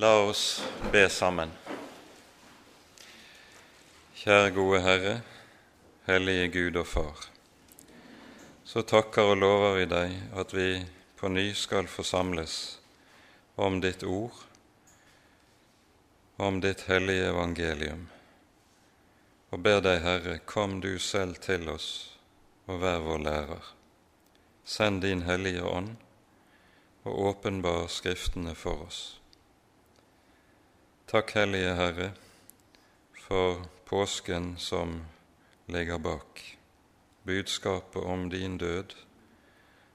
La oss be sammen. Kjære gode Herre, hellige Gud og Far. Så takker og lover vi deg at vi på ny skal forsamles om ditt ord, om ditt hellige evangelium, og ber deg, Herre, kom du selv til oss og vær vår lærer. Send din Hellige Ånd og åpenbar Skriftene for oss. Takk, Hellige Herre, for påsken som ligger bak, budskapet om din død,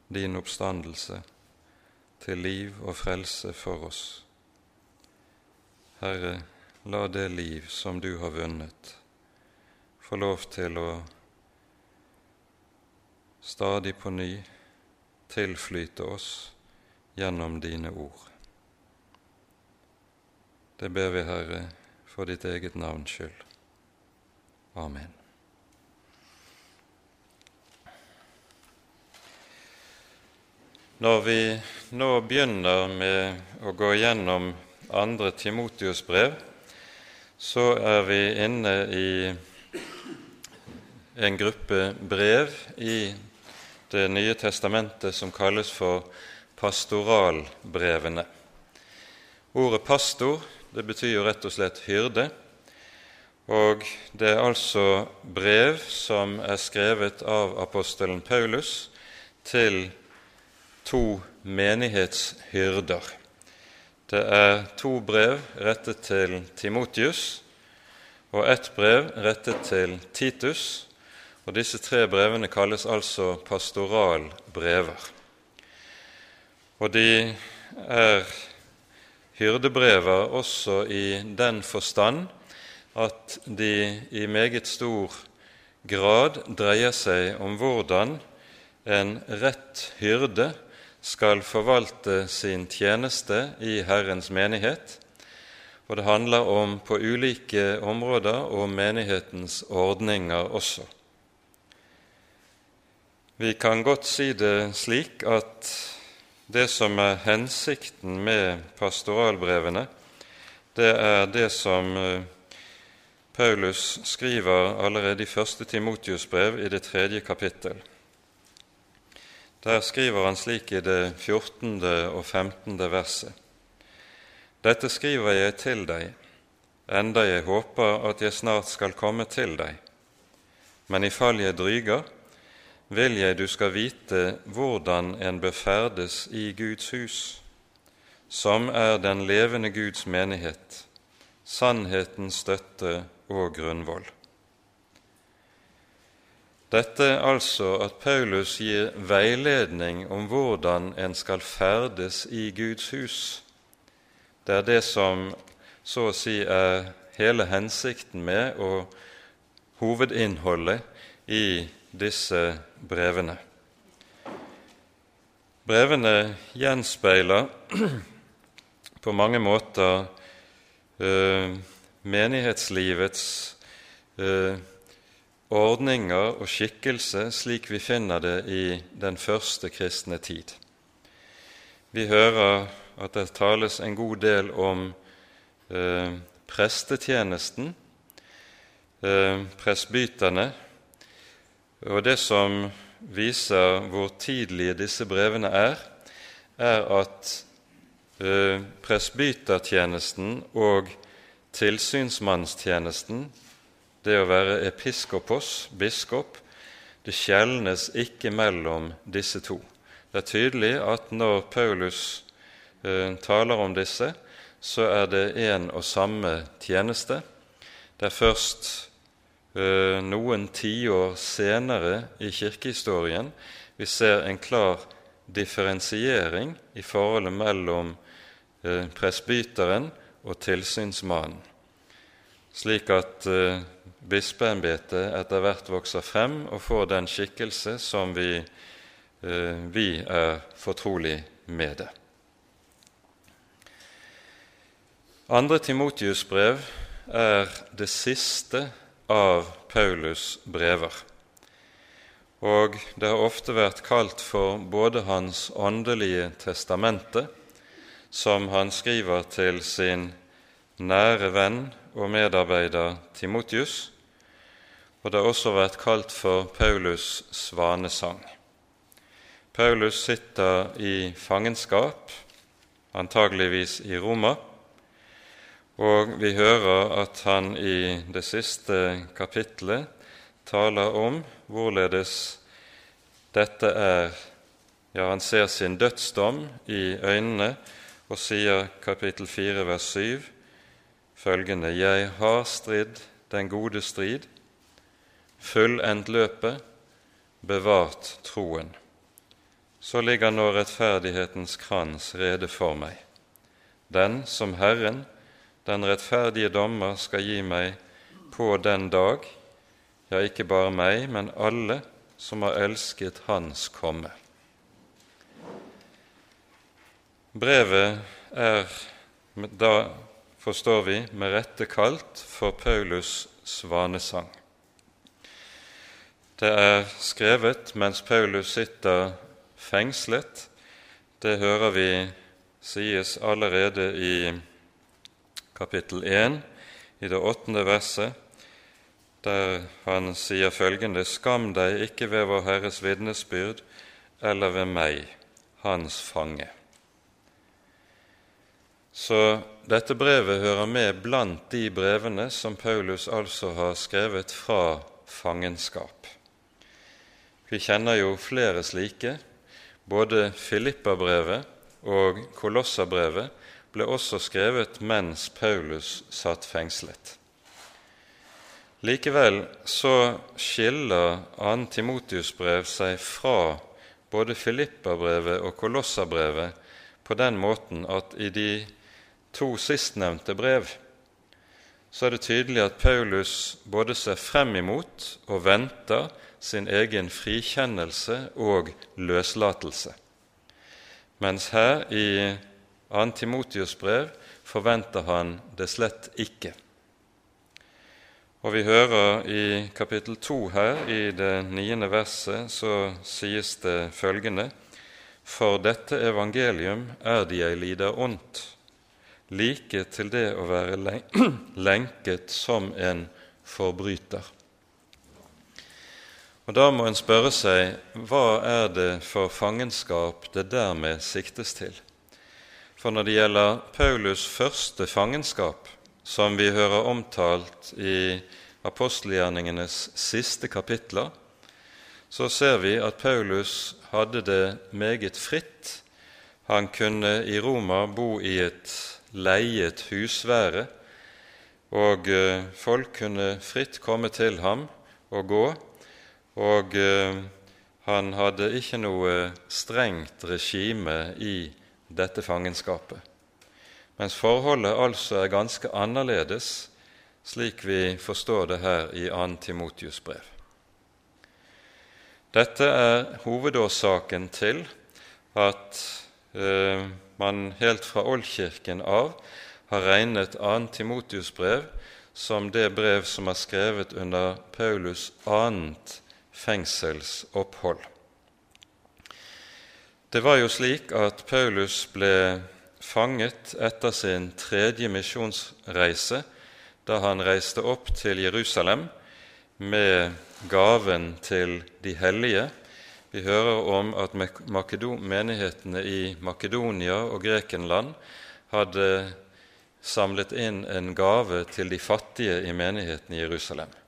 din oppstandelse, til liv og frelse for oss. Herre, la det liv som du har vunnet, få lov til å stadig på ny tilflyte oss gjennom dine ord. Det ber vi, Herre, for ditt eget navns skyld. Amen. Når vi nå begynner med å gå gjennom andre Timotius brev, så er vi inne i en gruppe brev i Det nye testamentet som kalles for pastoralbrevene. Ordet pastor det betyr jo rett og slett hyrde, og det er altså brev som er skrevet av apostelen Paulus til to menighetshyrder. Det er to brev rettet til Timotius og ett brev rettet til Titus, og disse tre brevene kalles altså pastoralbrever. Og de er hyrdebrever også i den forstand at de i meget stor grad dreier seg om hvordan en rett hyrde skal forvalte sin tjeneste i Herrens menighet, og det handler om på ulike områder om menighetens ordninger også. Vi kan godt si det slik at det som er hensikten med pastoralbrevene, det er det som eh, Paulus skriver allerede i første Timotius brev i det tredje kapittel. Der skriver han slik i det 14. og 15. verset. Dette skriver jeg til deg, enda jeg håper at jeg snart skal komme til deg. Men ifall jeg dryger, vil jeg du skal vite hvordan en bør ferdes i Guds hus, som er den levende Guds menighet, sannhetens støtte og grunnvoll. Dette er altså at Paulus gir veiledning om hvordan en skal ferdes i Guds hus. Det er det som så å si er hele hensikten med og hovedinnholdet i disse brevene. Brevene gjenspeiler på mange måter eh, menighetslivets eh, ordninger og skikkelse slik vi finner det i den første kristne tid. Vi hører at det tales en god del om eh, prestetjenesten, eh, presbyterne, og det som viser hvor tidlige disse brevene er, er at eh, presbytertjenesten og tilsynsmannstjenesten, det å være episkopos, biskop, det skjelnes ikke mellom disse to. Det er tydelig at når Paulus eh, taler om disse, så er det én og samme tjeneste. Det er først noen tiår senere i kirkehistorien vi ser en klar differensiering i forholdet mellom eh, presbyteren og tilsynsmannen, slik at eh, bispeembetet etter hvert vokser frem og får den skikkelse som vi, vi er fortrolig med det. Andre Timotius brev er det siste av Paulus' brever. Og det har ofte vært kalt for både hans åndelige testamente, som han skriver til sin nære venn og medarbeider Timotius, og det har også vært kalt for Paulus' svanesang. Paulus sitter i fangenskap, antageligvis i Roma, og vi hører at han i det siste kapittelet taler om hvorledes dette er Ja, han ser sin dødsdom i øynene og sier kapittel 4 vers 7 følgende Jeg har stridd den gode strid, fullendt løpet, bevart troen. Så ligger nå rettferdighetens krans rede for meg, den som Herren, den rettferdige dommer, skal gi meg på den dag, ja, ikke bare meg, men alle som har elsket Hans komme. Brevet er, da forstår vi, med rette kalt for Paulus' svanesang. Det er skrevet mens Paulus sitter fengslet. Det hører vi sies allerede i kapittel 1, i det åttende verset der han sier følgende.: Skam deg ikke ved Vår Herres vitnesbyrd eller ved meg, Hans fange. Så dette brevet hører med blant de brevene som Paulus altså har skrevet fra fangenskap. Vi kjenner jo flere slike. Både Filippabrevet og Kolossabrevet ble også skrevet mens Paulus satt fengslet. Likevel så skiller 2. Timotius brev seg fra både Filippabrevet og Kolossabrevet på den måten at i de to sistnevnte brev så er det tydelig at Paulus både ser frem imot og venter sin egen frikjennelse og løslatelse, mens her i 2. Timotius brev forventer han det slett ikke. Og vi hører i kapittel 2 her, i det niende verset, så sies det følgende.: For dette evangelium er det jeg lider ondt, like til det å være lenket som en forbryter. Og Da må en spørre seg hva er det for fangenskap det dermed siktes til? For når det gjelder Paulus' første fangenskap, som vi hører omtalt i apostelgjerningenes siste kapitler, så ser vi at Paulus hadde det meget fritt. Han kunne i Roma bo i et leiet husvære, og eh, folk kunne fritt komme til ham og gå. Og eh, han hadde ikke noe strengt regime i dette fangenskapet mens forholdet altså er ganske annerledes slik vi forstår det her i 2. Timotius brev. Dette er hovedårsaken til at eh, man helt fra oldkirken av har regnet 2. Timotius brev som det brev som er skrevet under Paulus' annet fengselsopphold. Det var jo slik at Paulus ble fanget etter sin tredje misjonsreise, da han reiste opp til Jerusalem med gaven til de hellige. Vi hører om at menighetene i Makedonia og Grekenland hadde samlet inn en gave til de fattige i menigheten i Jerusalem.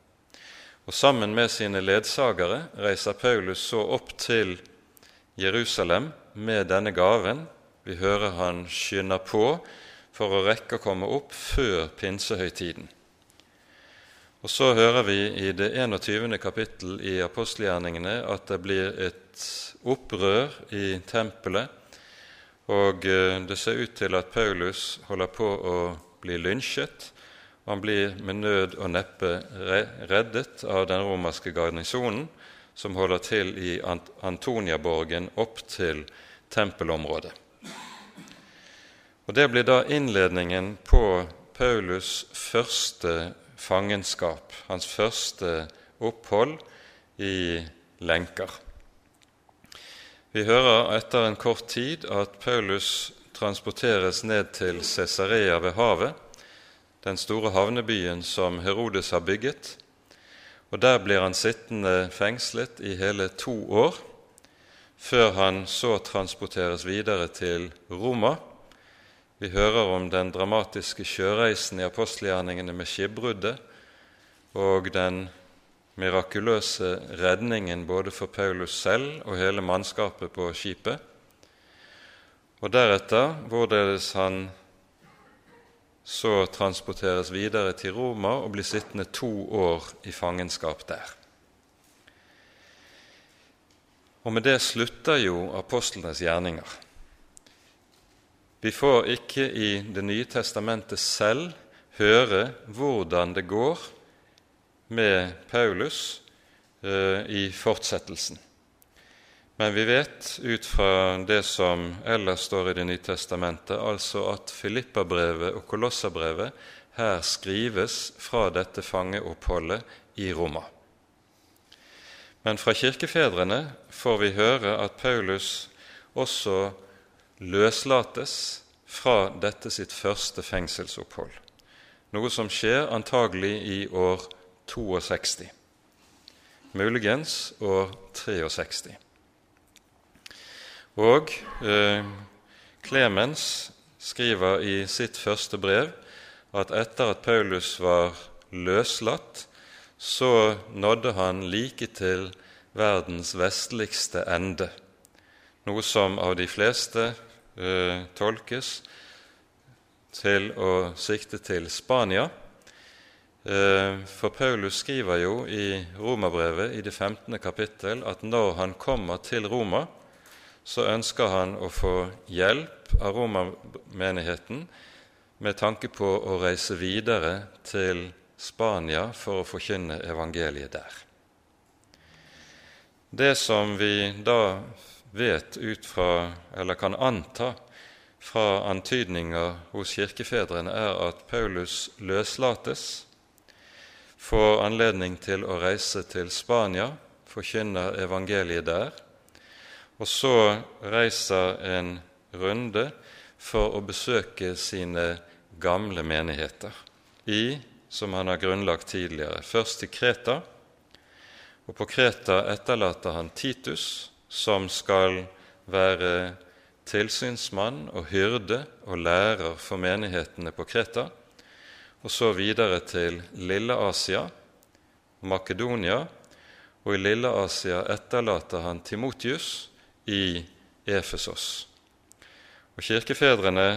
Og Sammen med sine ledsagere reiser Paulus så opp til Jerusalem med denne gaven vi hører han skynder på for å rekke å komme opp før pinsehøytiden. Og Så hører vi i det 21. kapittel i apostelgjerningene at det blir et opprør i tempelet, og eh, det ser ut til at Paulus holder på å bli lynsjet. Han blir med nød og neppe reddet av den romerske garnisonen, som holder til i Antoniaborgen opp til tempelområdet. Og Det blir da innledningen på Paulus' første fangenskap, hans første opphold i lenker. Vi hører etter en kort tid at Paulus transporteres ned til Cesarea ved havet, den store havnebyen som Herodes har bygget. Og Der blir han sittende fengslet i hele to år, før han så transporteres videre til Roma. Vi hører om den dramatiske sjøreisen i apostelgjerningene med skipbruddet og den mirakuløse redningen både for Paulus selv og hele mannskapet på skipet. Og deretter hvorledes han så transporteres videre til Roma og blir sittende to år i fangenskap der. Og med det slutter jo apostlenes gjerninger. Vi får ikke i Det nye testamentet selv høre hvordan det går med Paulus eh, i fortsettelsen. Men vi vet ut fra det som ellers står i Det nye testamentet, altså at Filippabrevet og Kolosserbrevet her skrives fra dette fangeoppholdet i Roma. Men fra kirkefedrene får vi høre at Paulus også løslates fra dette sitt første fengselsopphold, noe som skjer antagelig i år 62, muligens år 63. Og eh, skriver i sitt første brev at etter at Paulus var løslatt, så nådde han like til verdens vestligste ende, noe som av de fleste eh, tolkes til å sikte til Spania Eh, for Paulus skriver jo i Romerbrevet i det 15. kapittel at når han kommer til Roma, så ønsker han å få hjelp av romermenigheten med tanke på å reise videre til Spania for å forkynne evangeliet der. Det som vi da vet ut fra, eller kan anta fra antydninger hos kirkefedrene, er at Paulus løslates får anledning til å reise til Spania, forkynner evangeliet der, og så reiser en runde for å besøke sine gamle menigheter i, som han har grunnlagt tidligere, først til Kreta. Og på Kreta etterlater han Titus, som skal være tilsynsmann og hyrde og lærer for menighetene på Kreta og så videre til Lille-Asia Makedonia, og i Lille-Asia etterlater han Timotius i Efesos. Og Kirkefedrene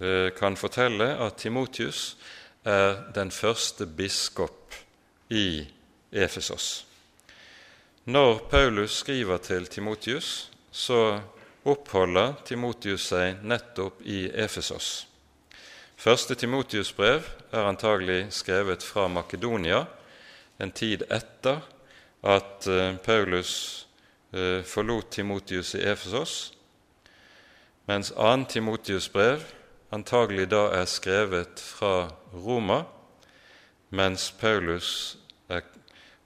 eh, kan fortelle at Timotius er den første biskop i Efesos. Når Paulus skriver til Timotius, så oppholder Timotius seg nettopp i Efesos. Første Timotius brev er antagelig skrevet fra Makedonia, en tid etter at eh, Paulus forlot Timotius i Efesos, mens 2. Timotius brev antagelig da er skrevet fra Roma, mens Paulus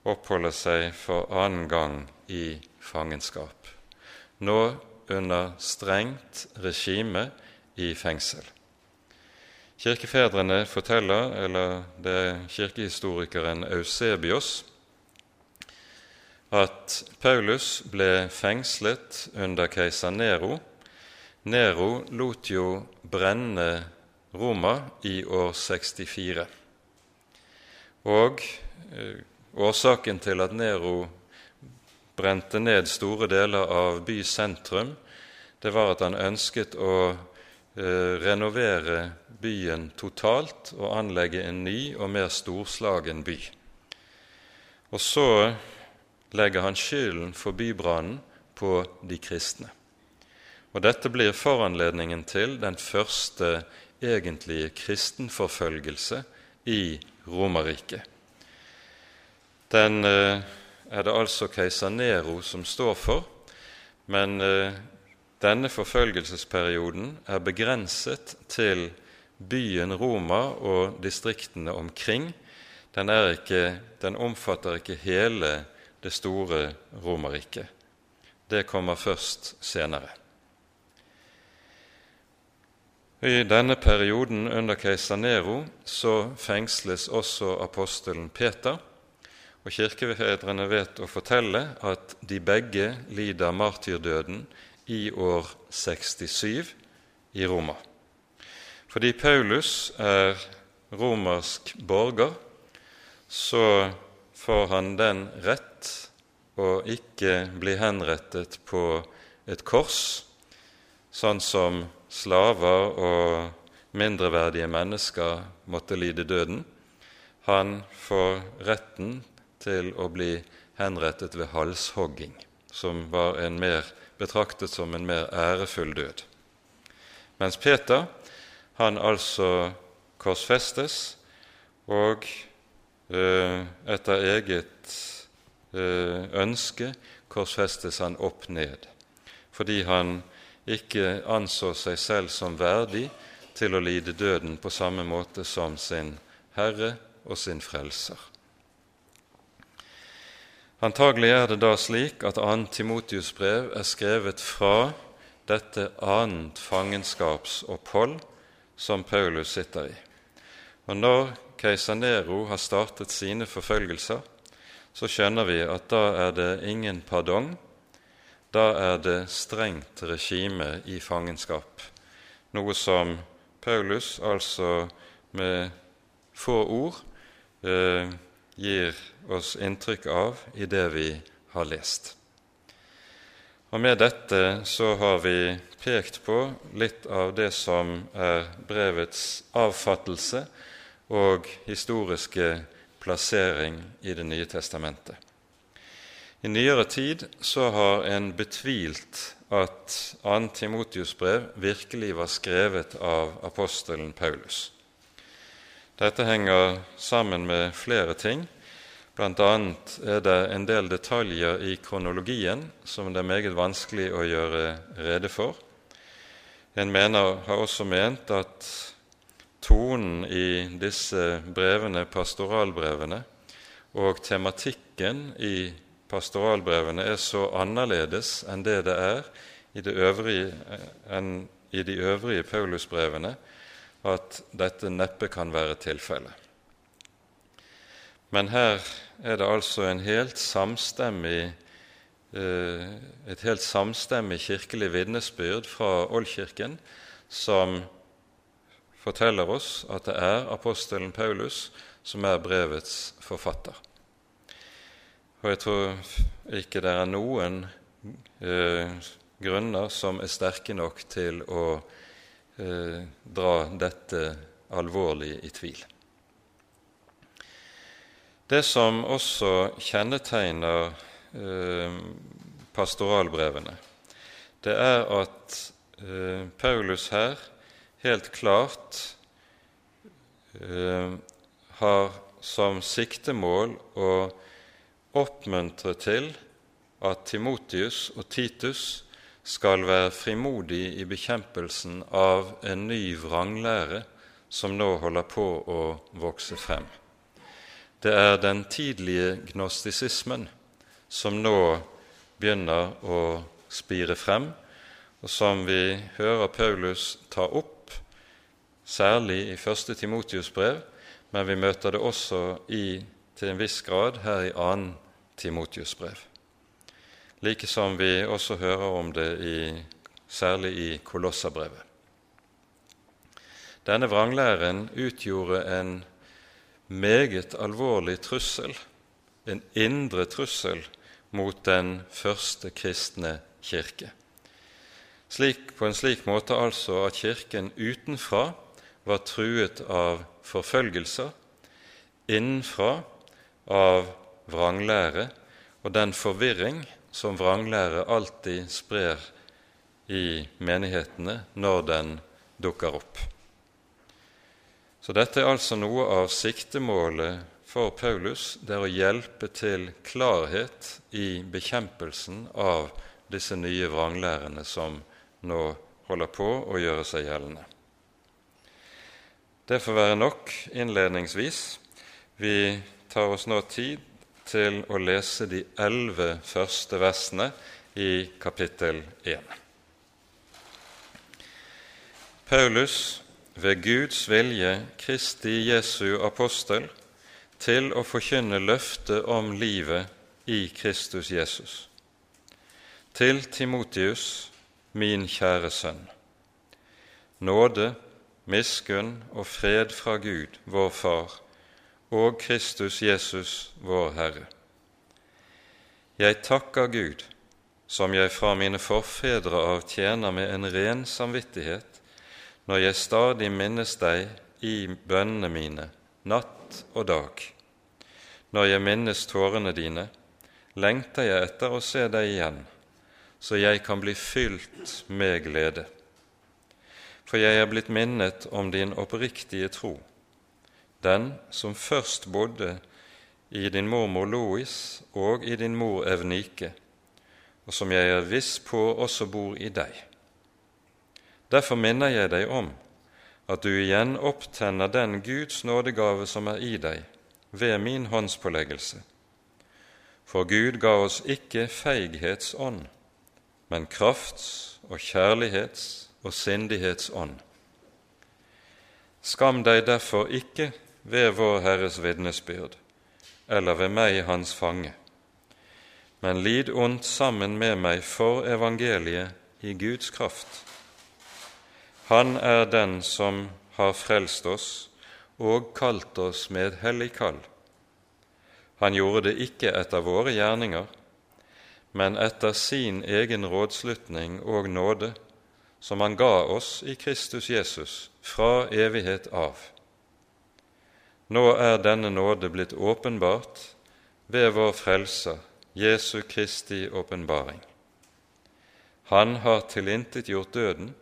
oppholder seg for annen gang i fangenskap, nå under strengt regime i fengsel. Kirkefedrene forteller, eller det er kirkehistorikeren Eusebios, at Paulus ble fengslet under keiser Nero. Nero lot jo brenne Roma i år 64. Og eh, årsaken til at Nero brente ned store deler av bysentrum, det var at han ønsket å Eh, renovere byen totalt og anlegge en ny og mer storslagen by. Og så legger han skylden for bybrannen på de kristne. Og Dette blir foranledningen til den første egentlige kristenforfølgelse i Romerriket. Den eh, er det altså keiser Nero som står for, men eh, denne forfølgelsesperioden er begrenset til byen Roma og distriktene omkring. Den, ikke, den omfatter ikke hele det store Romerriket. Det kommer først senere. I denne perioden under keiser Nero så fengsles også apostelen Peter, og kirkefedrene vet å fortelle at de begge lider martyrdøden i år 67 i Roma. Fordi Paulus er romersk borger, så får han den rett å ikke bli henrettet på et kors, sånn som slaver og mindreverdige mennesker måtte lide døden. Han får retten til å bli henrettet ved halshogging, som var en mer, betraktet som en mer ærefull død. Mens Peter, han altså korsfestes, og etter eget eh, ønske korsfestes han opp ned, fordi han ikke anså seg selv som verdig til å lide døden på samme måte som sin Herre og sin Frelser. Antagelig er det da slik at 2. Timotius brev er skrevet fra dette annet fangenskapsopphold som Paulus sitter i. Og når keiser Nero har startet sine forfølgelser, så skjønner vi at da er det ingen pardong da er det strengt regime i fangenskap, noe som Paulus altså med få ord eh, gir oss inntrykk av i det vi har lest. Og Med dette så har vi pekt på litt av det som er brevets avfattelse og historiske plassering i Det nye testamentet. I nyere tid så har en betvilt at 2. Timotius brev virkelig var skrevet av apostelen Paulus. Dette henger sammen med flere ting. Annet er det en del detaljer i kronologien som det er meget vanskelig å gjøre rede for. En mener, har også ment at tonen i disse brevene, pastoralbrevene, og tematikken i pastoralbrevene er så annerledes enn det det er i, det øvrige, enn i de øvrige Paulusbrevene, at dette neppe kan være tilfellet. Men her er det altså helt eh, et helt samstemmig kirkelig vitnesbyrd fra Oldkirken som forteller oss at det er apostelen Paulus som er brevets forfatter. Og jeg tror ikke det er noen eh, grunner som er sterke nok til å eh, dra dette alvorlig i tvil. Det som også kjennetegner eh, pastoralbrevene, det er at eh, Paulus her helt klart eh, har som siktemål å oppmuntre til at Timotius og Titus skal være frimodig i bekjempelsen av en ny vranglære som nå holder på å vokse frem. Det er den tidlige gnostisismen som nå begynner å spire frem, og som vi hører Paulus ta opp, særlig i første Timotius brev, men vi møter det også i, til en viss grad her i annen Timotius brev. Like som vi også hører om det i, særlig i Kolossabrevet. Denne vranglæren utgjorde en meget alvorlig trussel, en indre trussel, mot den første kristne kirke. Slik, på en slik måte altså at Kirken utenfra var truet av forfølgelser, innenfra av vranglære og den forvirring som vranglære alltid sprer i menighetene når den dukker opp. Så dette er altså noe av siktemålet for Paulus, det er å hjelpe til klarhet i bekjempelsen av disse nye vranglærene som nå holder på å gjøre seg gjeldende. Det får være nok innledningsvis. Vi tar oss nå tid til å lese de elleve første versene i kapittel 1. Paulus, ved Guds vilje Kristi Jesu apostel, til å forkynne løftet om livet i Kristus Jesus. Til Timotius, min kjære sønn. Nåde, miskunn og fred fra Gud, vår Far, og Kristus Jesus, vår Herre. Jeg takker Gud, som jeg fra mine forfedre av tjener med en ren samvittighet, når jeg stadig minnes deg i bønnene mine, natt og dag. Når jeg minnes tårene dine, lengter jeg etter å se deg igjen, så jeg kan bli fylt med glede. For jeg er blitt minnet om din oppriktige tro, den som først bodde i din mormor Lois og i din mor Evnike, og som jeg er viss på også bor i deg. Derfor minner jeg deg om at du igjen opptenner den Guds nådegave som er i deg, ved min håndspåleggelse. For Gud ga oss ikke feighetsånd, men krafts- og kjærlighets- og sindighetsånd. Skam deg derfor ikke ved vår Herres vitnesbyrd, eller ved meg, hans fange, men lid ondt sammen med meg for evangeliet i Guds kraft. Han er den som har frelst oss og kalt oss med et hellig kall. Han gjorde det ikke etter våre gjerninger, men etter sin egen rådslutning og nåde, som han ga oss i Kristus Jesus fra evighet av. Nå er denne nåde blitt åpenbart ved vår Frelser, Jesu Kristi åpenbaring. Han har tilintetgjort døden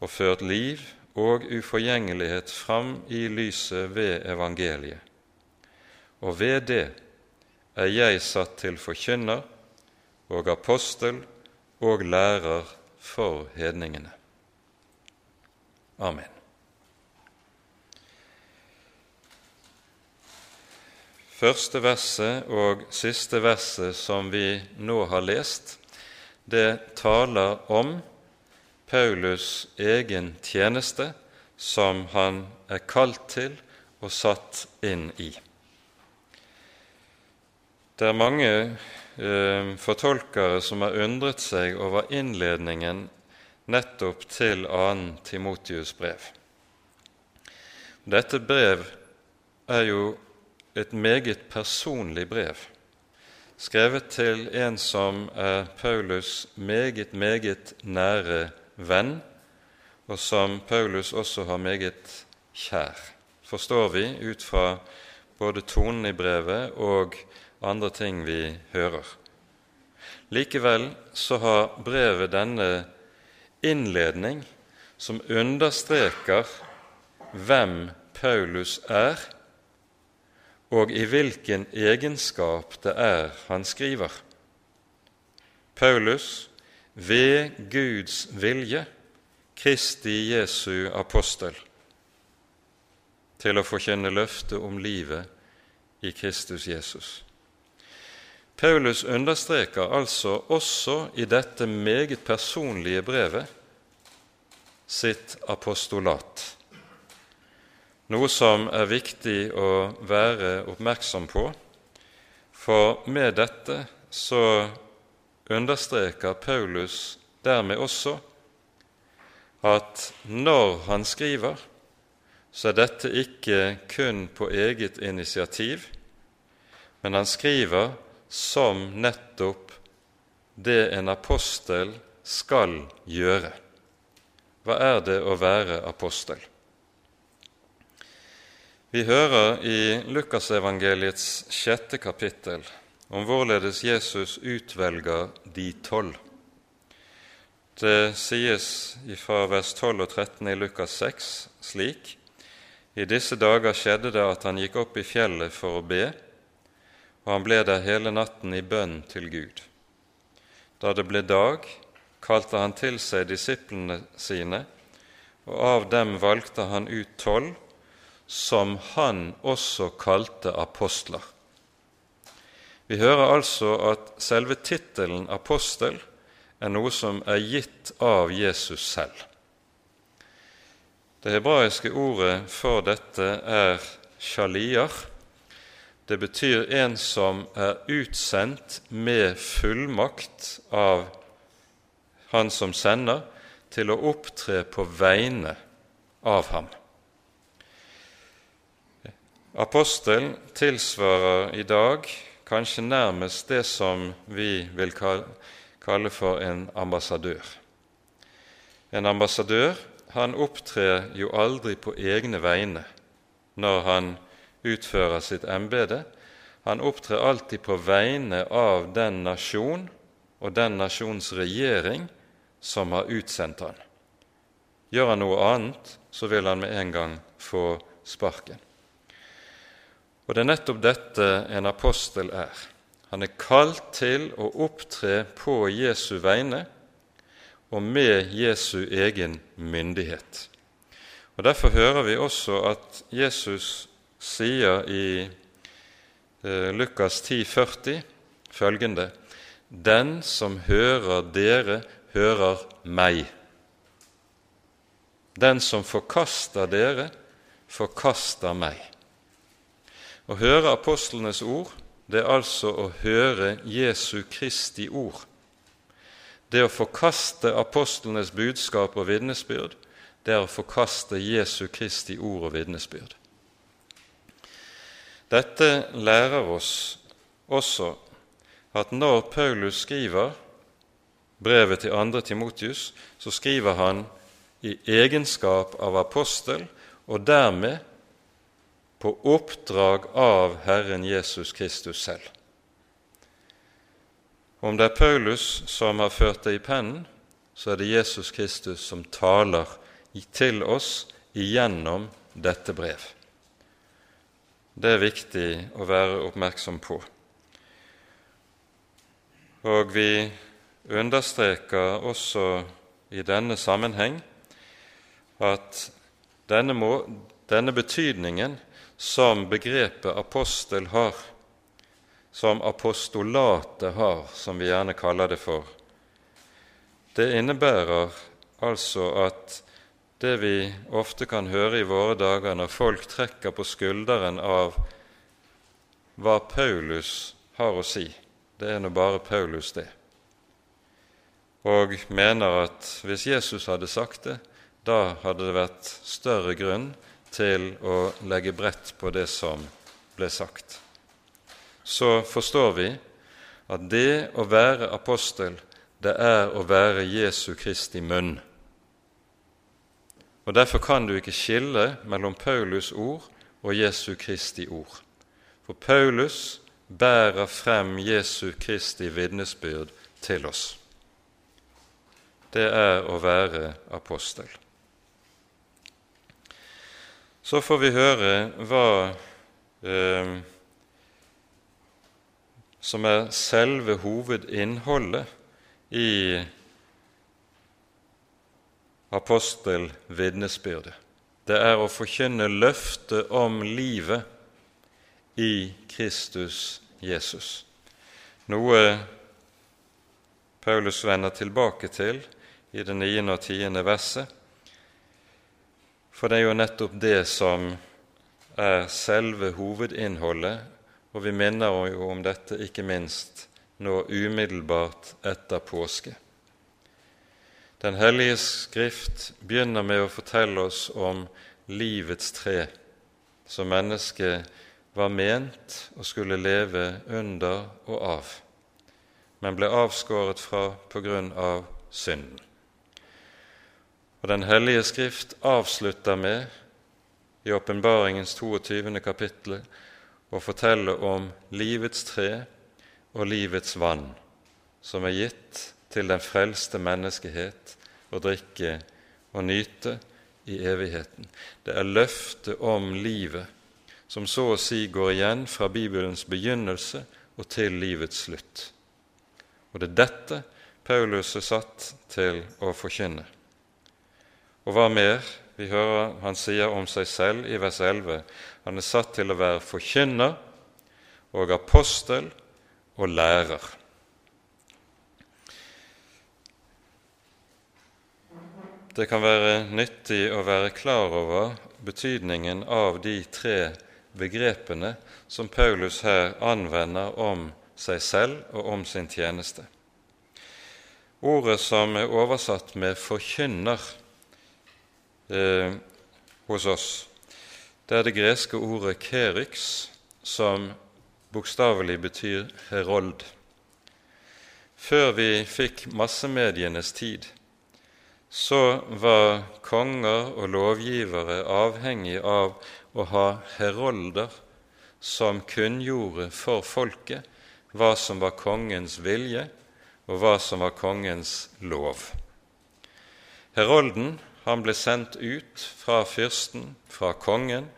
og ført liv og uforgjengelighet fram i lyset ved evangeliet. Og ved det er jeg satt til forkynner og apostel og lærer for hedningene. Amen. Første verset og siste verset som vi nå har lest, det taler om Paulus' egen tjeneste som han er kalt til og satt inn i. Det er mange eh, fortolkere som har undret seg over innledningen nettopp til 2. Timotius brev. Dette brev er jo et meget personlig brev, skrevet til en som er Paulus' meget, meget nære venn, og som Paulus også har meget kjær, forstår vi ut fra både tonen i brevet og andre ting vi hører. Likevel så har brevet denne innledning som understreker hvem Paulus er, og i hvilken egenskap det er han skriver. Paulus, ved Guds vilje, Kristi Jesu apostel, til å forkynne løftet om livet i Kristus Jesus. Paulus understreker altså også i dette meget personlige brevet sitt apostolat noe som er viktig å være oppmerksom på, for med dette så understreker Paulus dermed også at når han skriver, så er dette ikke kun på eget initiativ, men han skriver som nettopp det en apostel skal gjøre. Hva er det å være apostel? Vi hører i Lukasevangeliets sjette kapittel om hvorledes Jesus utvelger de tolv. Det sies fra vers 12 og 13 i Lukas 6 slik.: I disse dager skjedde det at han gikk opp i fjellet for å be, og han ble der hele natten i bønn til Gud. Da det ble dag, kalte han til seg disiplene sine, og av dem valgte han ut tolv som han også kalte apostler. Vi hører altså at selve tittelen apostel er noe som er gitt av Jesus selv. Det hebraiske ordet for dette er shaliar. Det betyr en som er utsendt med fullmakt av han som sender, til å opptre på vegne av ham. Apostel tilsvarer i dag kanskje nærmest det som vi vil kalle for en ambassadør. En ambassadør han opptrer jo aldri på egne vegne når han utfører sitt embete. Han opptrer alltid på vegne av den nasjon og den nasjons regjering som har utsendt han. Gjør han noe annet, så vil han med en gang få sparken. Og det er nettopp dette en apostel er. Han er kalt til å opptre på Jesu vegne og med Jesu egen myndighet. Og Derfor hører vi også at Jesus sier i eh, Lukas 10, 40 følgende Den som hører dere, hører meg. Den som forkaster dere, forkaster meg. Å høre apostlenes ord, det er altså å høre Jesu Kristi ord. Det å forkaste apostlenes budskap og vitnesbyrd, det er å forkaste Jesu Kristi ord og vitnesbyrd. Dette lærer oss også at når Paulus skriver brevet til andre Timotius, så skriver han i egenskap av apostel og dermed på oppdrag av Herren Jesus Kristus selv. Om det er Paulus som har ført det i pennen, så er det Jesus Kristus som taler til oss igjennom dette brev. Det er viktig å være oppmerksom på. Og vi understreker også i denne sammenheng at denne, må, denne betydningen som begrepet apostel har, som apostolatet har, som vi gjerne kaller det for. Det innebærer altså at det vi ofte kan høre i våre dager når folk trekker på skulderen av hva Paulus har å si, det er nå bare Paulus, det, og mener at hvis Jesus hadde sagt det, da hadde det vært større grunn til å legge brett på det som ble sagt. Så forstår vi at det å være apostel, det er å være Jesu Kristi munn. Og Derfor kan du ikke skille mellom Paulus' ord og Jesu Kristi ord. For Paulus bærer frem Jesu Kristi vitnesbyrd til oss. Det er å være apostel. Så får vi høre hva eh, som er selve hovedinnholdet i apostelvitnesbyrdet. Det er å forkynne løftet om livet i Kristus Jesus. Noe Paulus vender tilbake til i det niende og tiende verset for det er jo nettopp det som er selve hovedinnholdet, og vi minner jo om dette ikke minst nå umiddelbart etter påske. Den hellige Skrift begynner med å fortelle oss om livets tre, som mennesket var ment å skulle leve under og av, men ble avskåret fra på grunn av synden. Og Den hellige Skrift avslutter med, i åpenbaringens 22. kapittel, å fortelle om livets tre og livets vann, som er gitt til den frelste menneskehet å drikke og nyte i evigheten. Det er løftet om livet som så å si går igjen fra Bibelens begynnelse og til livets slutt. Og det er dette Paulus er satt til å forkynne. Og hva mer? Vi hører han sier om seg selv i vers 11 han er satt til å være forkynner og apostel og lærer. Det kan være nyttig å være klar over betydningen av de tre begrepene som Paulus her anvender om seg selv og om sin tjeneste. Ordet som er oversatt med 'forkynner' eh, hos oss, det er det greske ordet 'kerix', som bokstavelig betyr herold. Før vi fikk massemedienes tid, så var konger og lovgivere avhengig av å ha herolder som kunngjorde for folket hva som var kongens vilje, og hva som var kongens lov. Herolden han ble sendt ut fra fyrsten, fra kongen,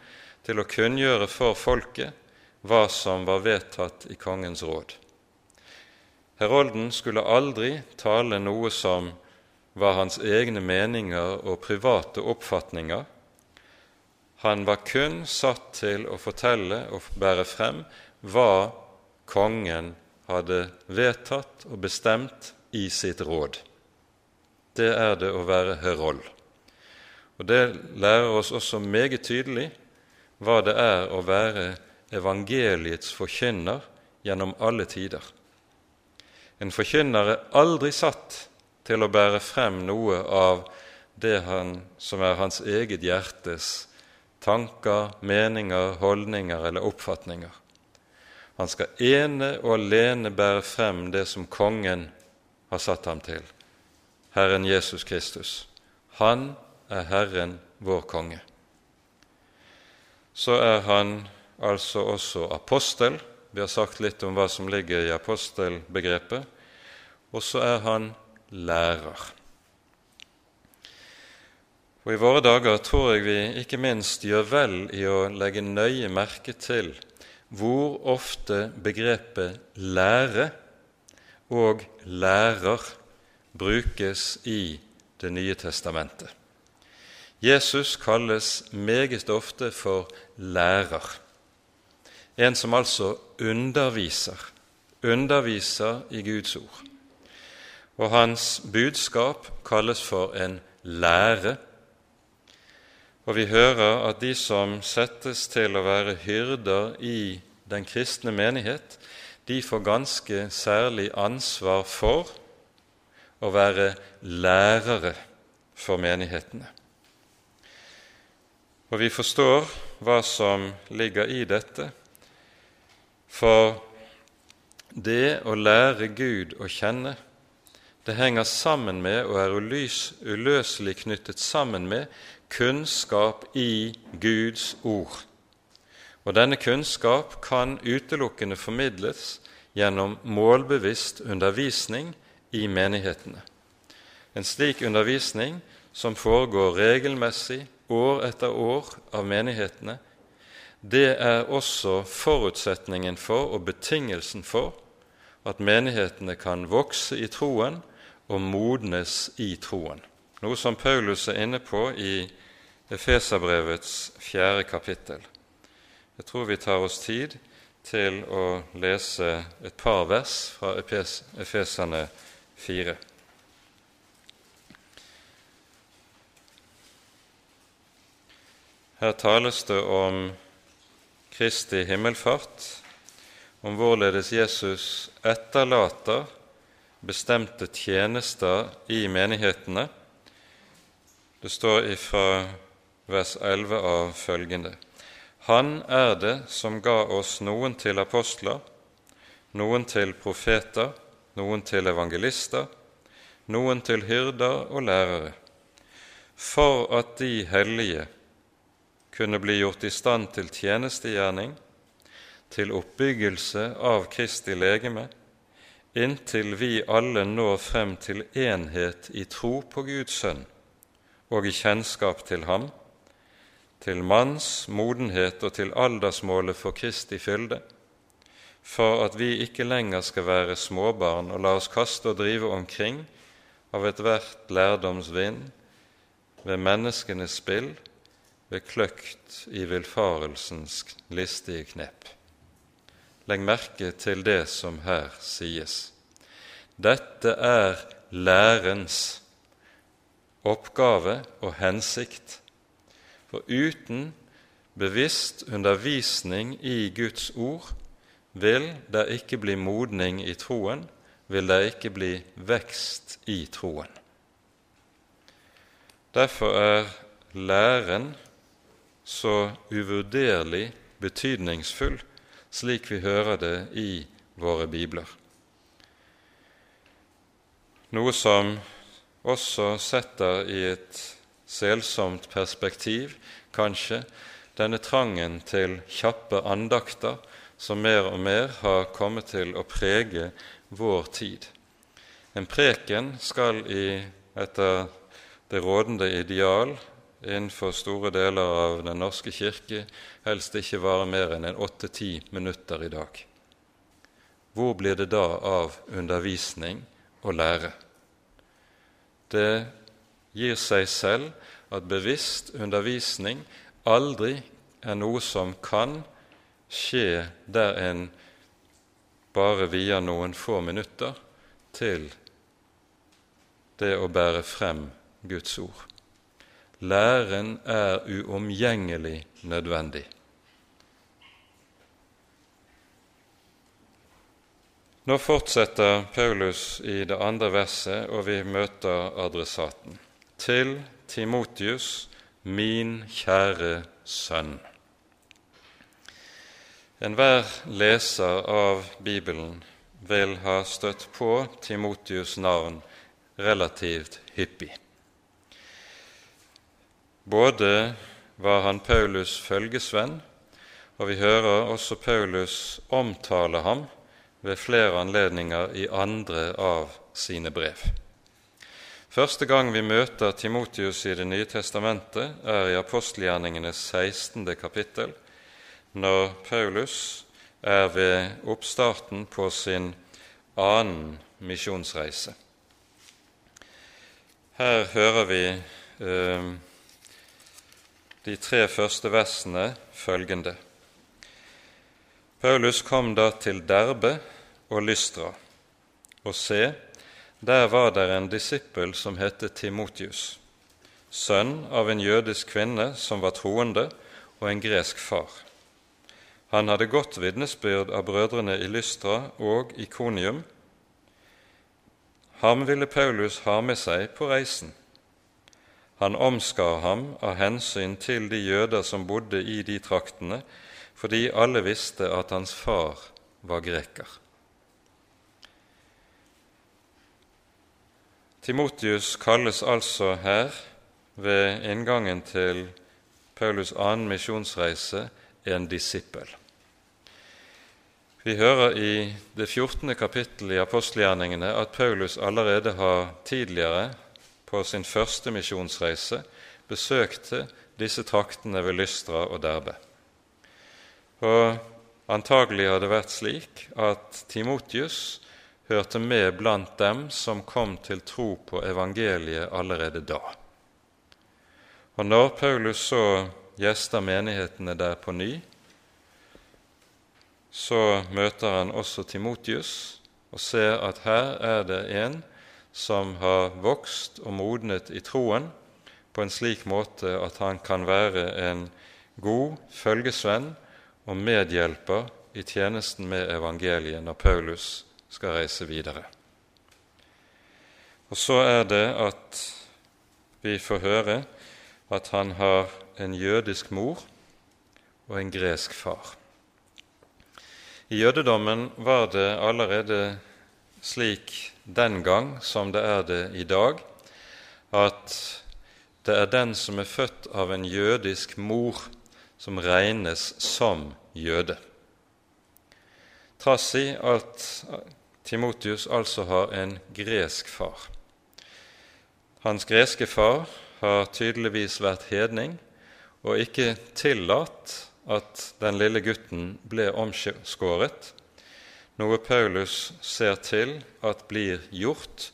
til å kunngjøre for folket hva som var vedtatt i kongens råd. Herolden skulle aldri tale noe som var hans egne meninger og private oppfatninger. Han var kun satt til å fortelle og bære frem hva kongen hadde vedtatt og bestemt i sitt råd. Det er det å være herold. Og Det lærer oss også meget tydelig hva det er å være evangeliets forkynner gjennom alle tider. En forkynner er aldri satt til å bære frem noe av det han, som er hans eget hjertes tanker, meninger, holdninger eller oppfatninger. Han skal ene og alene bære frem det som kongen har satt ham til, Herren Jesus Kristus. Han er Herren vår konge. Så er han altså også apostel. Vi har sagt litt om hva som ligger i apostelbegrepet. Og så er han lærer. Og I våre dager tror jeg vi ikke minst gjør vel i å legge nøye merke til hvor ofte begrepet lære og lærer brukes i Det nye testamentet. Jesus kalles meget ofte for lærer, en som altså underviser, underviser i Guds ord. Og hans budskap kalles for en lære og vi hører at de som settes til å være hyrder i den kristne menighet, de får ganske særlig ansvar for å være lærere for menighetene. Og vi forstår hva som ligger i dette, for det å lære Gud å kjenne, det henger sammen med og er uløselig knyttet sammen med kunnskap i Guds ord. Og denne kunnskap kan utelukkende formidles gjennom målbevisst undervisning i menighetene. En slik undervisning som foregår regelmessig år etter år av menighetene, det er også forutsetningen for og betingelsen for at menighetene kan vokse i troen og modnes i troen, noe som Paulus er inne på i Efeserbrevets fjerde kapittel. Jeg tror vi tar oss tid til å lese et par vers fra Efeserne 4. Her tales det om Kristi himmelfart, om hvorledes Jesus etterlater bestemte tjenester i menighetene. Det står ifra vers 11 av følgende.: Han er det som ga oss noen til apostler, noen til profeter, noen til evangelister, noen til hyrder og lærere, for at de hellige kunne bli gjort i stand til tjenestegjerning, til oppbyggelse av Kristi legeme, inntil vi alle når frem til enhet i tro på Guds sønn og i kjennskap til ham, til manns modenhet og til aldersmålet for Kristi fylde, for at vi ikke lenger skal være småbarn og la oss kaste og drive omkring av ethvert lærdomsvind, ved menneskenes spill, ved kløkt i villfarelsens listige knep. Legg merke til det som her sies. Dette er lærens oppgave og hensikt. For uten bevisst undervisning i Guds ord vil det ikke bli modning i troen, vil det ikke bli vekst i troen. Derfor er læren så uvurderlig betydningsfull, slik vi hører det i våre bibler. Noe som også setter i et selsomt perspektiv, kanskje, denne trangen til kjappe andakter som mer og mer har kommet til å prege vår tid. En preken skal i, etter det rådende ideal innenfor store deler av Den norske kirke helst ikke vare mer enn en åtte-ti minutter i dag. Hvor blir det da av undervisning og lære? Det gir seg selv at bevisst undervisning aldri er noe som kan skje der en bare vier noen få minutter til det å bære frem Guds ord. Læren er uomgjengelig nødvendig. Nå fortsetter Paulus i det andre verset, og vi møter adressaten. Til Timotius, min kjære sønn. Enhver leser av Bibelen vil ha støtt på Timotius' navn relativt hyppig. Både var han Paulus' følgesvenn, og vi hører også Paulus omtale ham ved flere anledninger i andre av sine brev. Første gang vi møter Timotius i Det nye testamentet, er i apostelgjerningenes 16. kapittel, når Paulus er ved oppstarten på sin annen misjonsreise. Her hører vi eh, de tre første versene følgende. Paulus kom da til Derbe og Lystra, og se, der var det en disippel som het Timotius, sønn av en jødisk kvinne som var troende, og en gresk far. Han hadde godt vitnesbyrd av brødrene i Lystra og Ikonium. Ham ville Paulus ha med seg på reisen. Han omskar ham av hensyn til de jøder som bodde i de traktene, fordi alle visste at hans far var greker. Timotius kalles altså her, ved inngangen til Paulus' annen misjonsreise, en disippel. Vi hører i det 14. kapittel i apostelgjerningene at Paulus allerede har tidligere på sin første misjonsreise besøkte disse traktene ved Lystra og Derbe. Og antagelig har det vært slik at Timotius hørte med blant dem som kom til tro på evangeliet allerede da. Og når Paulus så gjester menighetene der på ny, så møter han også Timotius og ser at her er det en som har vokst og modnet i troen på en slik måte at han kan være en god følgesvenn og medhjelper i tjenesten med evangeliet når Paulus skal reise videre. Og så er det at vi får høre at han har en jødisk mor og en gresk far. I jødedommen var det allerede slik den gang som det er det i dag, at det er den som er født av en jødisk mor, som regnes som jøde. Trass i at Timotius altså har en gresk far. Hans greske far har tydeligvis vært hedning og ikke tillatt at den lille gutten ble omskåret noe Paulus ser til at blir gjort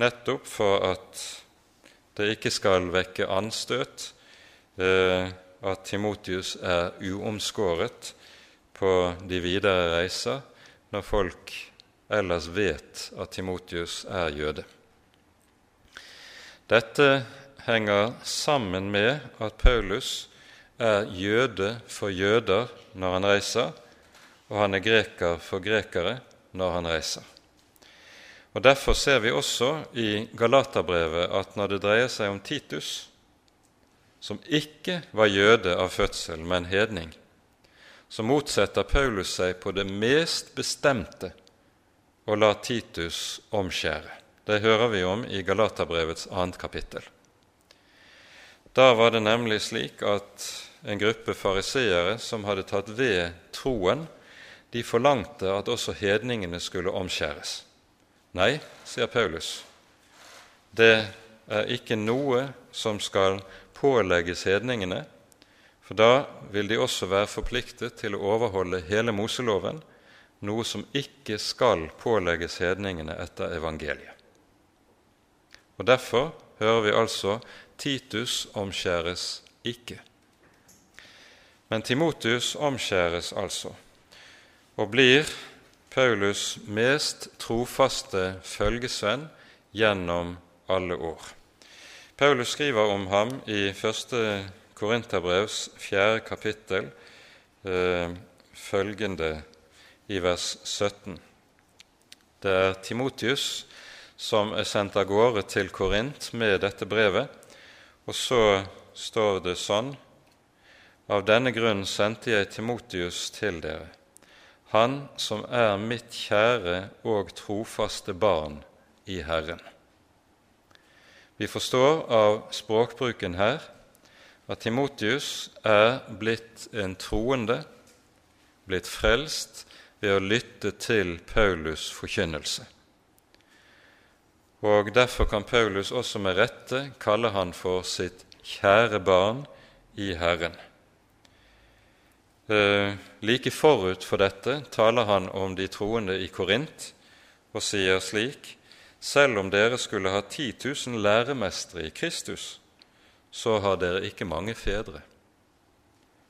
nettopp for at det ikke skal vekke anstøt eh, at Timotius er uomskåret på de videre reiser når folk ellers vet at Timotius er jøde. Dette henger sammen med at Paulus er jøde for jøder når han reiser, og han er greker for grekere når han reiser. Og Derfor ser vi også i Galaterbrevet at når det dreier seg om Titus, som ikke var jøde av fødsel, men hedning, så motsetter Paulus seg på det mest bestemte å la Titus omskjære. Det hører vi om i Galaterbrevets annet kapittel. Da var det nemlig slik at en gruppe fariseere som hadde tatt ved troen, de forlangte at også hedningene skulle omskjæres. Nei, sier Paulus, det er ikke noe som skal pålegges hedningene, for da vil de også være forpliktet til å overholde hele Moseloven, noe som ikke skal pålegges hedningene etter evangeliet. Og Derfor hører vi altså Titus omskjæres ikke. Men Timotius omskjæres altså, og blir Paulus' mest trofaste følgesvenn gjennom alle år. Paulus skriver om ham i 1. Korinterbrevs fjerde kapittel eh, følgende i vers 17. Det er Timotius som er sendt av gårde til Korint med dette brevet. Og så står det sånn Av denne grunn sendte jeg Timotius til dere, han som er mitt kjære og trofaste barn i Herren. Vi forstår av språkbruken her at Timotius er blitt en troende, blitt frelst ved å lytte til Paulus' forkynnelse og derfor kan Paulus også med rette kalle han for sitt kjære barn i Herren. Eh, like forut for dette taler han om de troende i Korint og sier slik.: Selv om dere skulle ha 10 000 læremestere i Kristus, så har dere ikke mange fedre.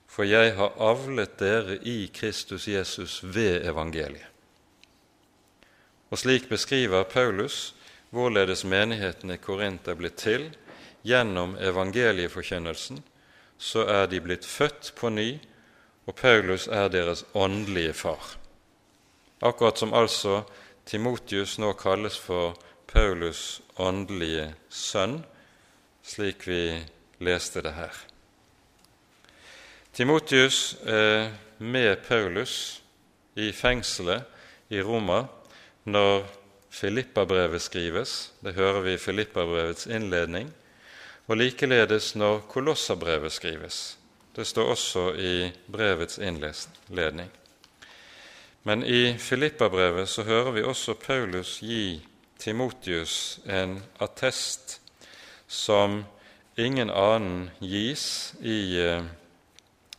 For jeg har avlet dere i Kristus Jesus ved evangeliet. Og slik beskriver Paulus hvorledes menigheten i Korint er blitt til gjennom evangelieforkynnelsen, så er de blitt født på ny, og Paulus er deres åndelige far. Akkurat som altså Timotius nå kalles for Paulus' åndelige sønn, slik vi leste det her. Timotius er med Paulus i fengselet i Roma når Filippabrevet skrives, det hører vi i Filippabrevets innledning, og likeledes når Kolossabrevet skrives. Det står også i brevets innledning. Men i Filippabrevet så hører vi også Paulus gi Timotius en attest som ingen annen gis i eh,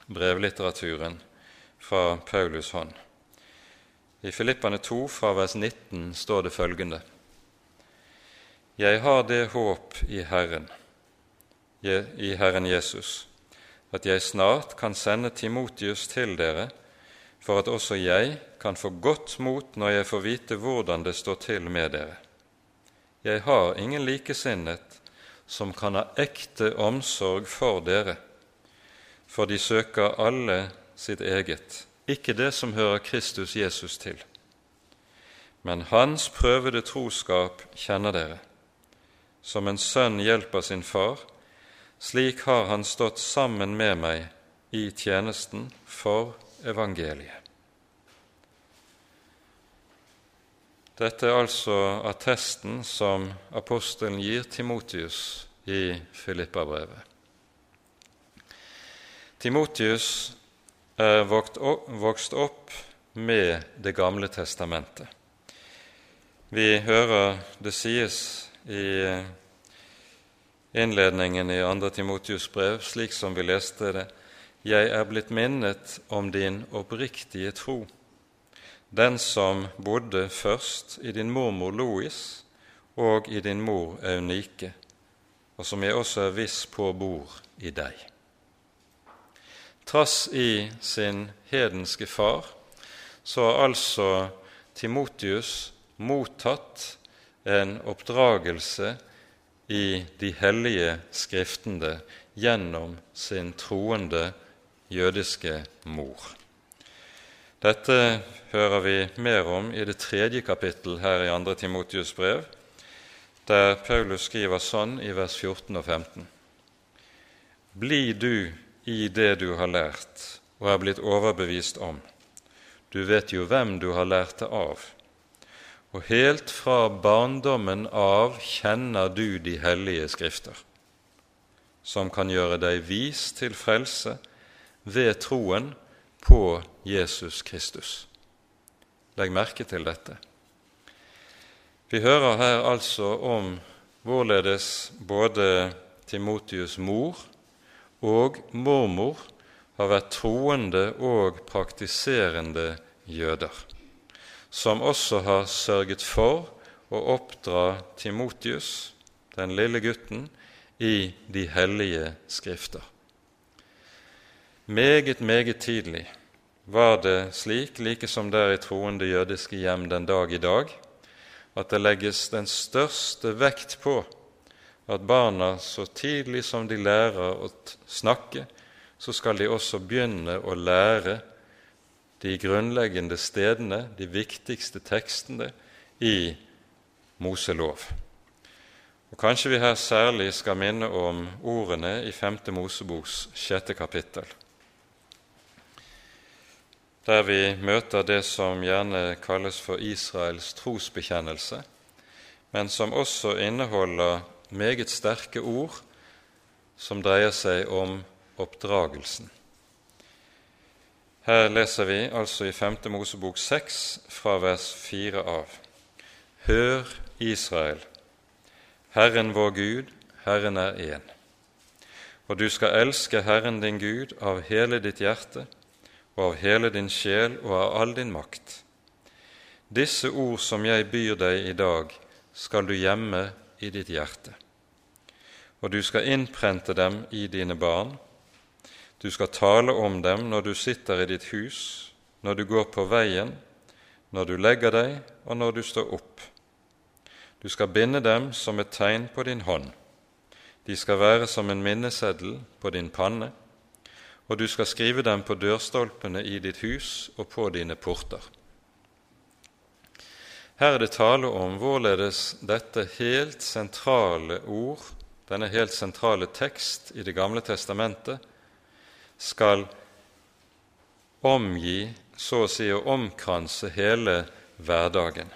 brevlitteraturen fra Paulus' hånd. I Filippane 2 fra vers 19 står det følgende.: Jeg har det håp i Herren, i Herren Jesus, at jeg snart kan sende Timotius til dere, for at også jeg kan få godt mot når jeg får vite hvordan det står til med dere. Jeg har ingen likesinnet som kan ha ekte omsorg for dere, for de søker alle sitt eget ikke det som hører Kristus Jesus til. Men hans prøvede troskap kjenner dere. Som en sønn hjelper sin far, slik har han stått sammen med meg i tjenesten for evangeliet. Dette er altså attesten som apostelen gir Timotius i Filippabrevet. Timotius er vokst opp med Det gamle testamentet. Vi hører det sies i innledningen i 2. Timotius brev, slik som vi leste det, Jeg er blitt minnet om din oppriktige tro, den som bodde først i din mormor Lois og i din mor Eunike, og som jeg også er viss på bor i deg. Trass i sin hedenske far så har altså Timotius mottatt en oppdragelse i de hellige skriftene gjennom sin troende jødiske mor. Dette hører vi mer om i det tredje kapittel her i 2. Timotius brev, der Paulus skriver sånn i vers 14 og 15.: Bli du i det du har lært og er blitt overbevist om. Du vet jo hvem du har lært det av. Og helt fra barndommen av kjenner du de hellige skrifter, som kan gjøre deg vis til frelse ved troen på Jesus Kristus. Legg merke til dette. Vi hører her altså om hvorledes både Timotius' mor og mormor har vært troende og praktiserende jøder, som også har sørget for å oppdra Timotius, den lille gutten, i de hellige skrifter. Meget, meget tidlig var det slik, like som det er i troende jødiske hjem den dag i dag, at det legges den største vekt på at barna så tidlig som de lærer å snakke, så skal de også begynne å lære de grunnleggende stedene, de viktigste tekstene, i Moselov. Og Kanskje vi her særlig skal minne om ordene i 5. Moseboks sjette kapittel der vi møter det som gjerne kalles for Israels trosbekjennelse, men som også inneholder meget sterke ord som dreier seg om oppdragelsen. Her leser vi altså i 5. Mosebok 6 fra vers 4 av. Hør, Israel, Herren vår Gud, Herren er én. Og du skal elske Herren din Gud av hele ditt hjerte og av hele din sjel og av all din makt. Disse ord som jeg byr deg i dag, skal du gjemme i ditt hjerte. Og du skal innprente dem i dine barn. Du skal tale om dem når du sitter i ditt hus, når du går på veien, når du legger deg, og når du står opp. Du skal binde dem som et tegn på din hånd. De skal være som en minneseddel på din panne og du skal skrive dem på dørstolpene i ditt hus og på dine porter. Her er det tale om hvorledes dette helt sentrale ord, denne helt sentrale tekst i Det gamle testamentet, skal omgi, så å si å omkranse hele hverdagen.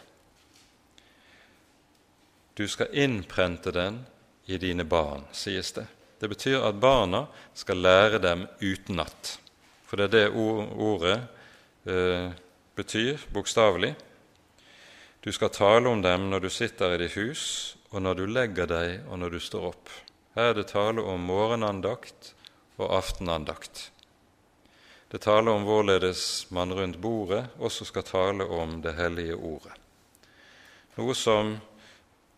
Du skal innprente den i dine barn, sies det. Det betyr at barna skal lære dem utenat. For det er det ordet eh, betyr bokstavelig. Du skal tale om dem når du sitter i ditt hus, og når du legger deg, og når du står opp. Her er det tale om morgenandakt og aftenandakt. Det taler om hvorledes man rundt bordet også skal tale om det hellige ordet. Noe som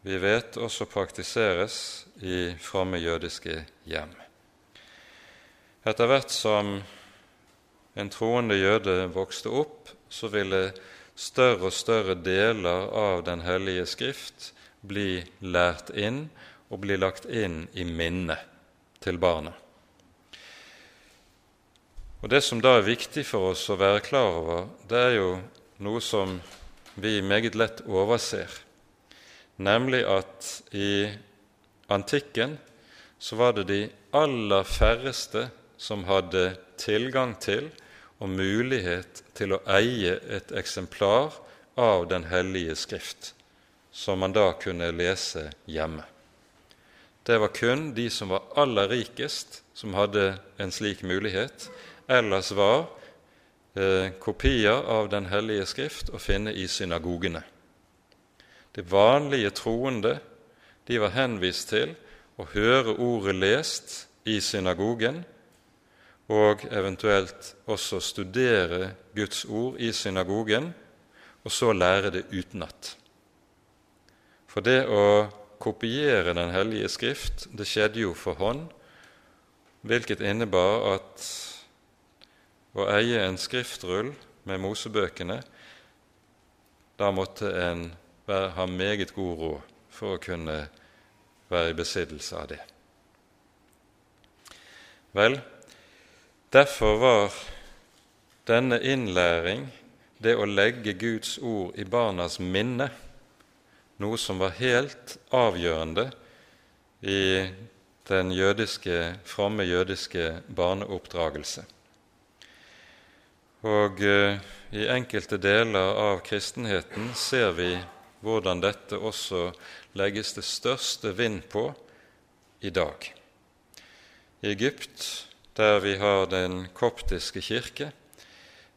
vi vet også praktiseres i fromme jødiske hjem. Etter hvert som en troende jøde vokste opp, så ville større og større deler av Den hellige skrift bli lært inn og bli lagt inn i minnet til barna. Og Det som da er viktig for oss å være klar over, det er jo noe som vi meget lett overser nemlig at i antikken så var det de aller færreste som hadde tilgang til og mulighet til å eie et eksemplar av Den hellige skrift, som man da kunne lese hjemme. Det var kun de som var aller rikest, som hadde en slik mulighet. Ellers var eh, kopier av Den hellige skrift å finne i synagogene. De vanlige troende de var henvist til å høre ordet lest i synagogen, og eventuelt også studere Guds ord i synagogen, og så lære det utenat. For det å kopiere Den hellige skrift, det skjedde jo for hånd, hvilket innebar at å eie en skriftrull med Mosebøkene, da måtte en ha meget god råd for å kunne være i besittelse av det. Vel, derfor var denne innlæring, det å legge Guds ord i barnas minne, noe som var helt avgjørende i den jødiske, fromme jødiske barneoppdragelse. Og uh, i enkelte deler av kristenheten ser vi hvordan dette også legges det største vind på i dag. I Egypt, der vi har den koptiske kirke,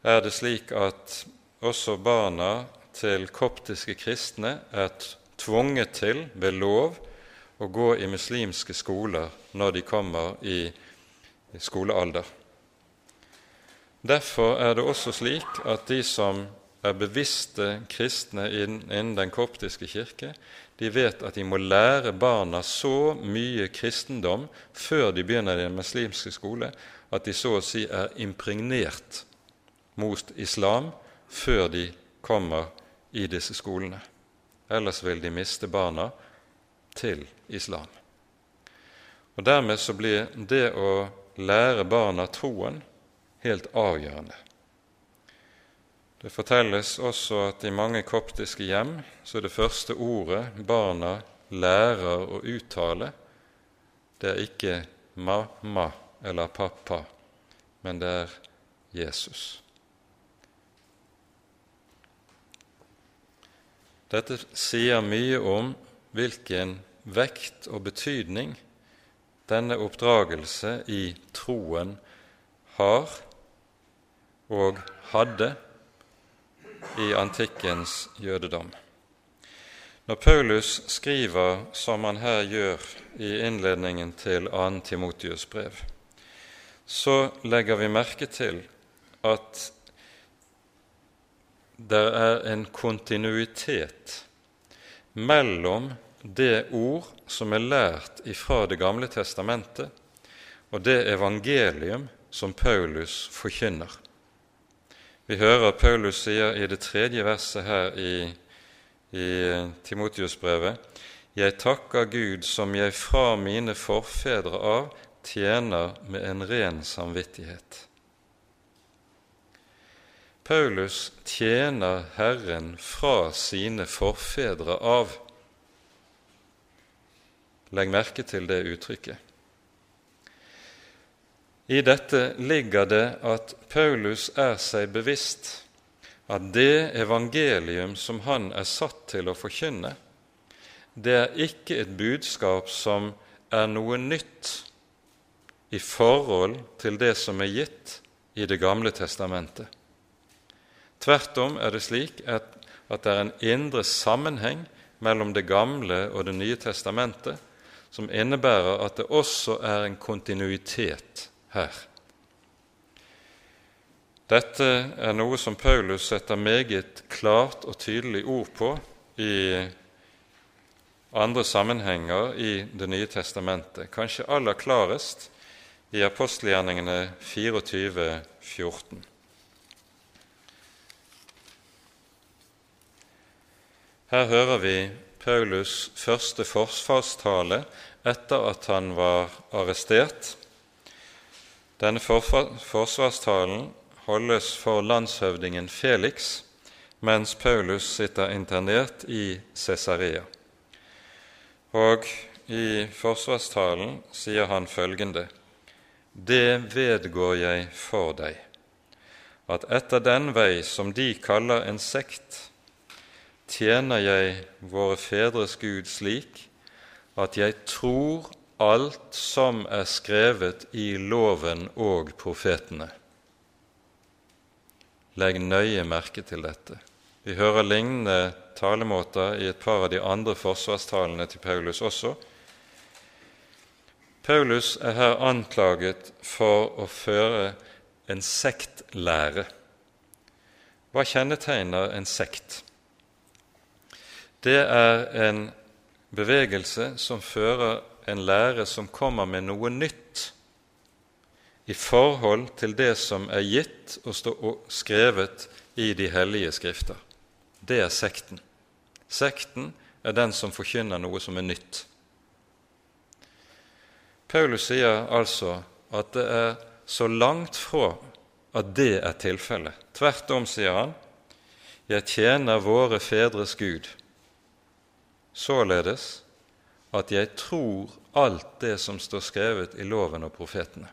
er det slik at også barna til koptiske kristne er tvunget til ved lov å gå i muslimske skoler når de kommer i skolealder. Derfor er det også slik at de som er bevisste kristne innen den koptiske kirke, de vet at de må lære barna så mye kristendom før de begynner i den muslimske skole, at de så å si er impregnert mot islam før de kommer i disse skolene. Ellers vil de miste barna til islam. Og Dermed så blir det å lære barna troen helt avgjørende. Det fortelles også at i mange koptiske hjem så er det første ordet barna lærer å uttale, det er ikke mamma eller pappa, men det er Jesus. Dette sier mye om hvilken vekt og betydning denne oppdragelse i troen har og hadde i antikkens jødedom. Når Paulus skriver som han her gjør i innledningen til 2. Timotius brev, så legger vi merke til at det er en kontinuitet mellom det ord som er lært ifra Det gamle testamentet, og det evangelium som Paulus forkynner. Vi hører Paulus sier i det tredje verset her i, i Timotius-brevet Jeg takker Gud som jeg fra mine forfedre av tjener med en ren samvittighet. Paulus tjener Herren fra sine forfedre av. Legg merke til det uttrykket. I dette ligger det at Paulus er seg bevisst at det evangelium som han er satt til å forkynne, det er ikke et budskap som er noe nytt i forhold til det som er gitt i Det gamle testamentet. Tvert om er det slik at, at det er en indre sammenheng mellom Det gamle og Det nye testamentet, som innebærer at det også er en kontinuitet her. Dette er noe som Paulus setter meget klart og tydelig ord på i andre sammenhenger i Det nye testamentet, kanskje aller klarest i apostelgjerningene 24, 14. Her hører vi Paulus' første forsvarstale etter at han var arrestert denne forsvarstalen holdes for landshøvdingen Felix mens Paulus sitter internert i Cesarea. Og i forsvarstalen sier han følgende.: Det vedgår jeg for deg, at etter den vei som de kaller en sekt, tjener jeg våre fedres Gud slik at jeg tror alt som er skrevet i loven og profetene. Legg nøye merke til dette. Vi hører lignende talemåter i et par av de andre forsvarstalene til Paulus også. Paulus er her anklaget for å føre en sektlære. Hva kjennetegner en sekt? Det er en bevegelse som fører en lære som kommer med noe nytt i forhold til det som er gitt og skrevet i de hellige skrifter. Det er sekten. Sekten er den som forkynner noe som er nytt. Paulus sier altså at det er så langt fra at det er tilfellet. Tvert om, sier han, jeg tjener våre fedres Gud, således at jeg tror alt det som står skrevet i loven og profetene.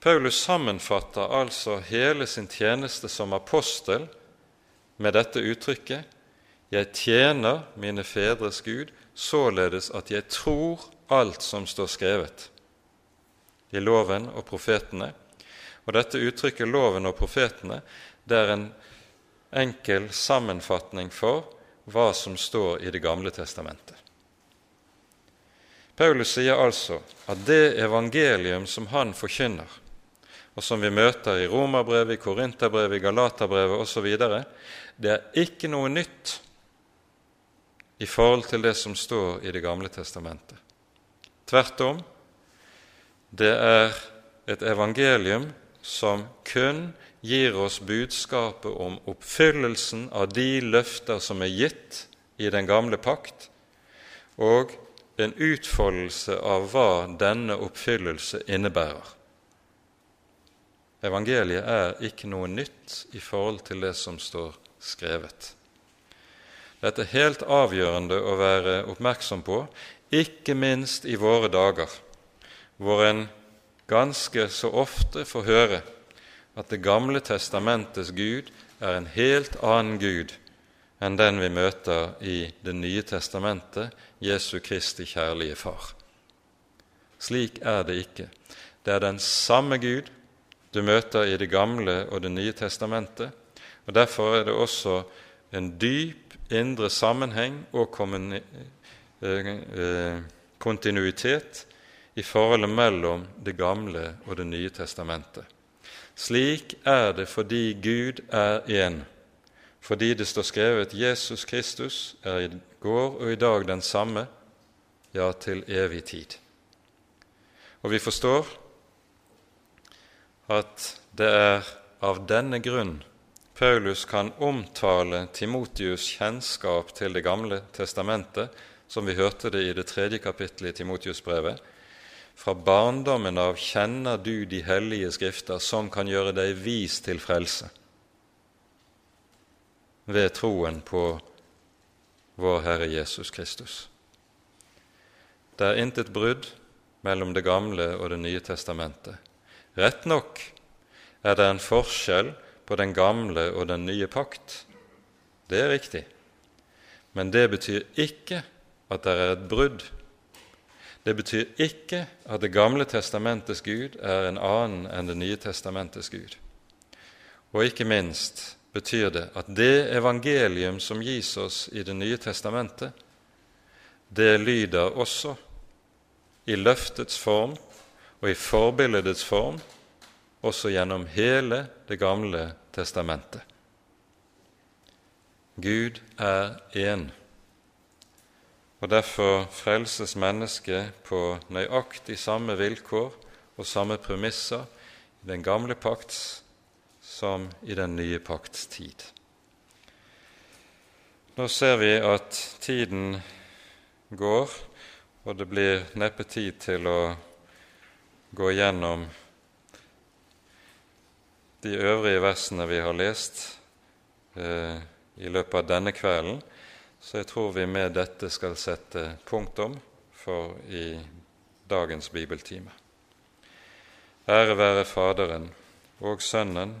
Paulus sammenfatter altså hele sin tjeneste som apostel med dette uttrykket 'Jeg tjener mine fedres Gud, således at jeg tror alt som står skrevet' i loven og profetene. Og dette uttrykket 'loven og profetene' det er en enkel sammenfatning for hva som står i Det gamle testamentet. Paulus sier altså at det evangelium som han forkynner, og som vi møter i Romerbrevet, i Korinterbrevet, i Galaterbrevet osv., det er ikke noe nytt i forhold til det som står i Det gamle testamentet. Tvert om, det er et evangelium som kun gir oss budskapet om oppfyllelsen av de løfter som er gitt i den gamle pakt, og en utfoldelse av hva denne oppfyllelse innebærer. Evangeliet er ikke noe nytt i forhold til det som står skrevet. Dette er helt avgjørende å være oppmerksom på, ikke minst i våre dager, hvor en ganske så ofte får høre at Det gamle testamentets Gud er en helt annen Gud enn den vi møter i Det nye testamentet, Jesu Kristi kjærlige Far. Slik er det ikke. Det er den samme Gud du møter i Det gamle og Det nye testamentet, og derfor er det også en dyp indre sammenheng og eh, eh, kontinuitet i forholdet mellom Det gamle og Det nye testamentet. Slik er det fordi Gud er én fordi det står skrevet Jesus Kristus er i går og i dag den samme, ja, til evig tid. Og vi forstår at det er av denne grunn Paulus kan omtale Timotius' kjennskap til Det gamle testamentet, som vi hørte det i det tredje kapittelet i Timotius-brevet. Fra barndommen av kjenner du de hellige skrifter, som kan gjøre deg vis til frelse ved troen på vår Herre Jesus Kristus. Det er intet brudd mellom Det gamle og Det nye testamentet. Rett nok er det en forskjell på den gamle og den nye pakt. Det er riktig. Men det betyr ikke at det er et brudd. Det betyr ikke at Det gamle testamentets Gud er en annen enn Det nye testamentets Gud. Og ikke minst betyr det at det evangelium som gis oss i Det nye testamentet, det lyder også i løftets form og i forbildets form også gjennom hele Det gamle testamentet. Gud er én, og derfor frelses mennesket på nøyaktig samme vilkår og samme premisser i den gamle pakts som i den nye pakts tid. Nå ser vi at tiden går, og det blir neppe tid til å gå gjennom de øvrige versene vi har lest eh, i løpet av denne kvelden, så jeg tror vi med dette skal sette punktum for i dagens bibeltime. Ære være Faderen og Sønnen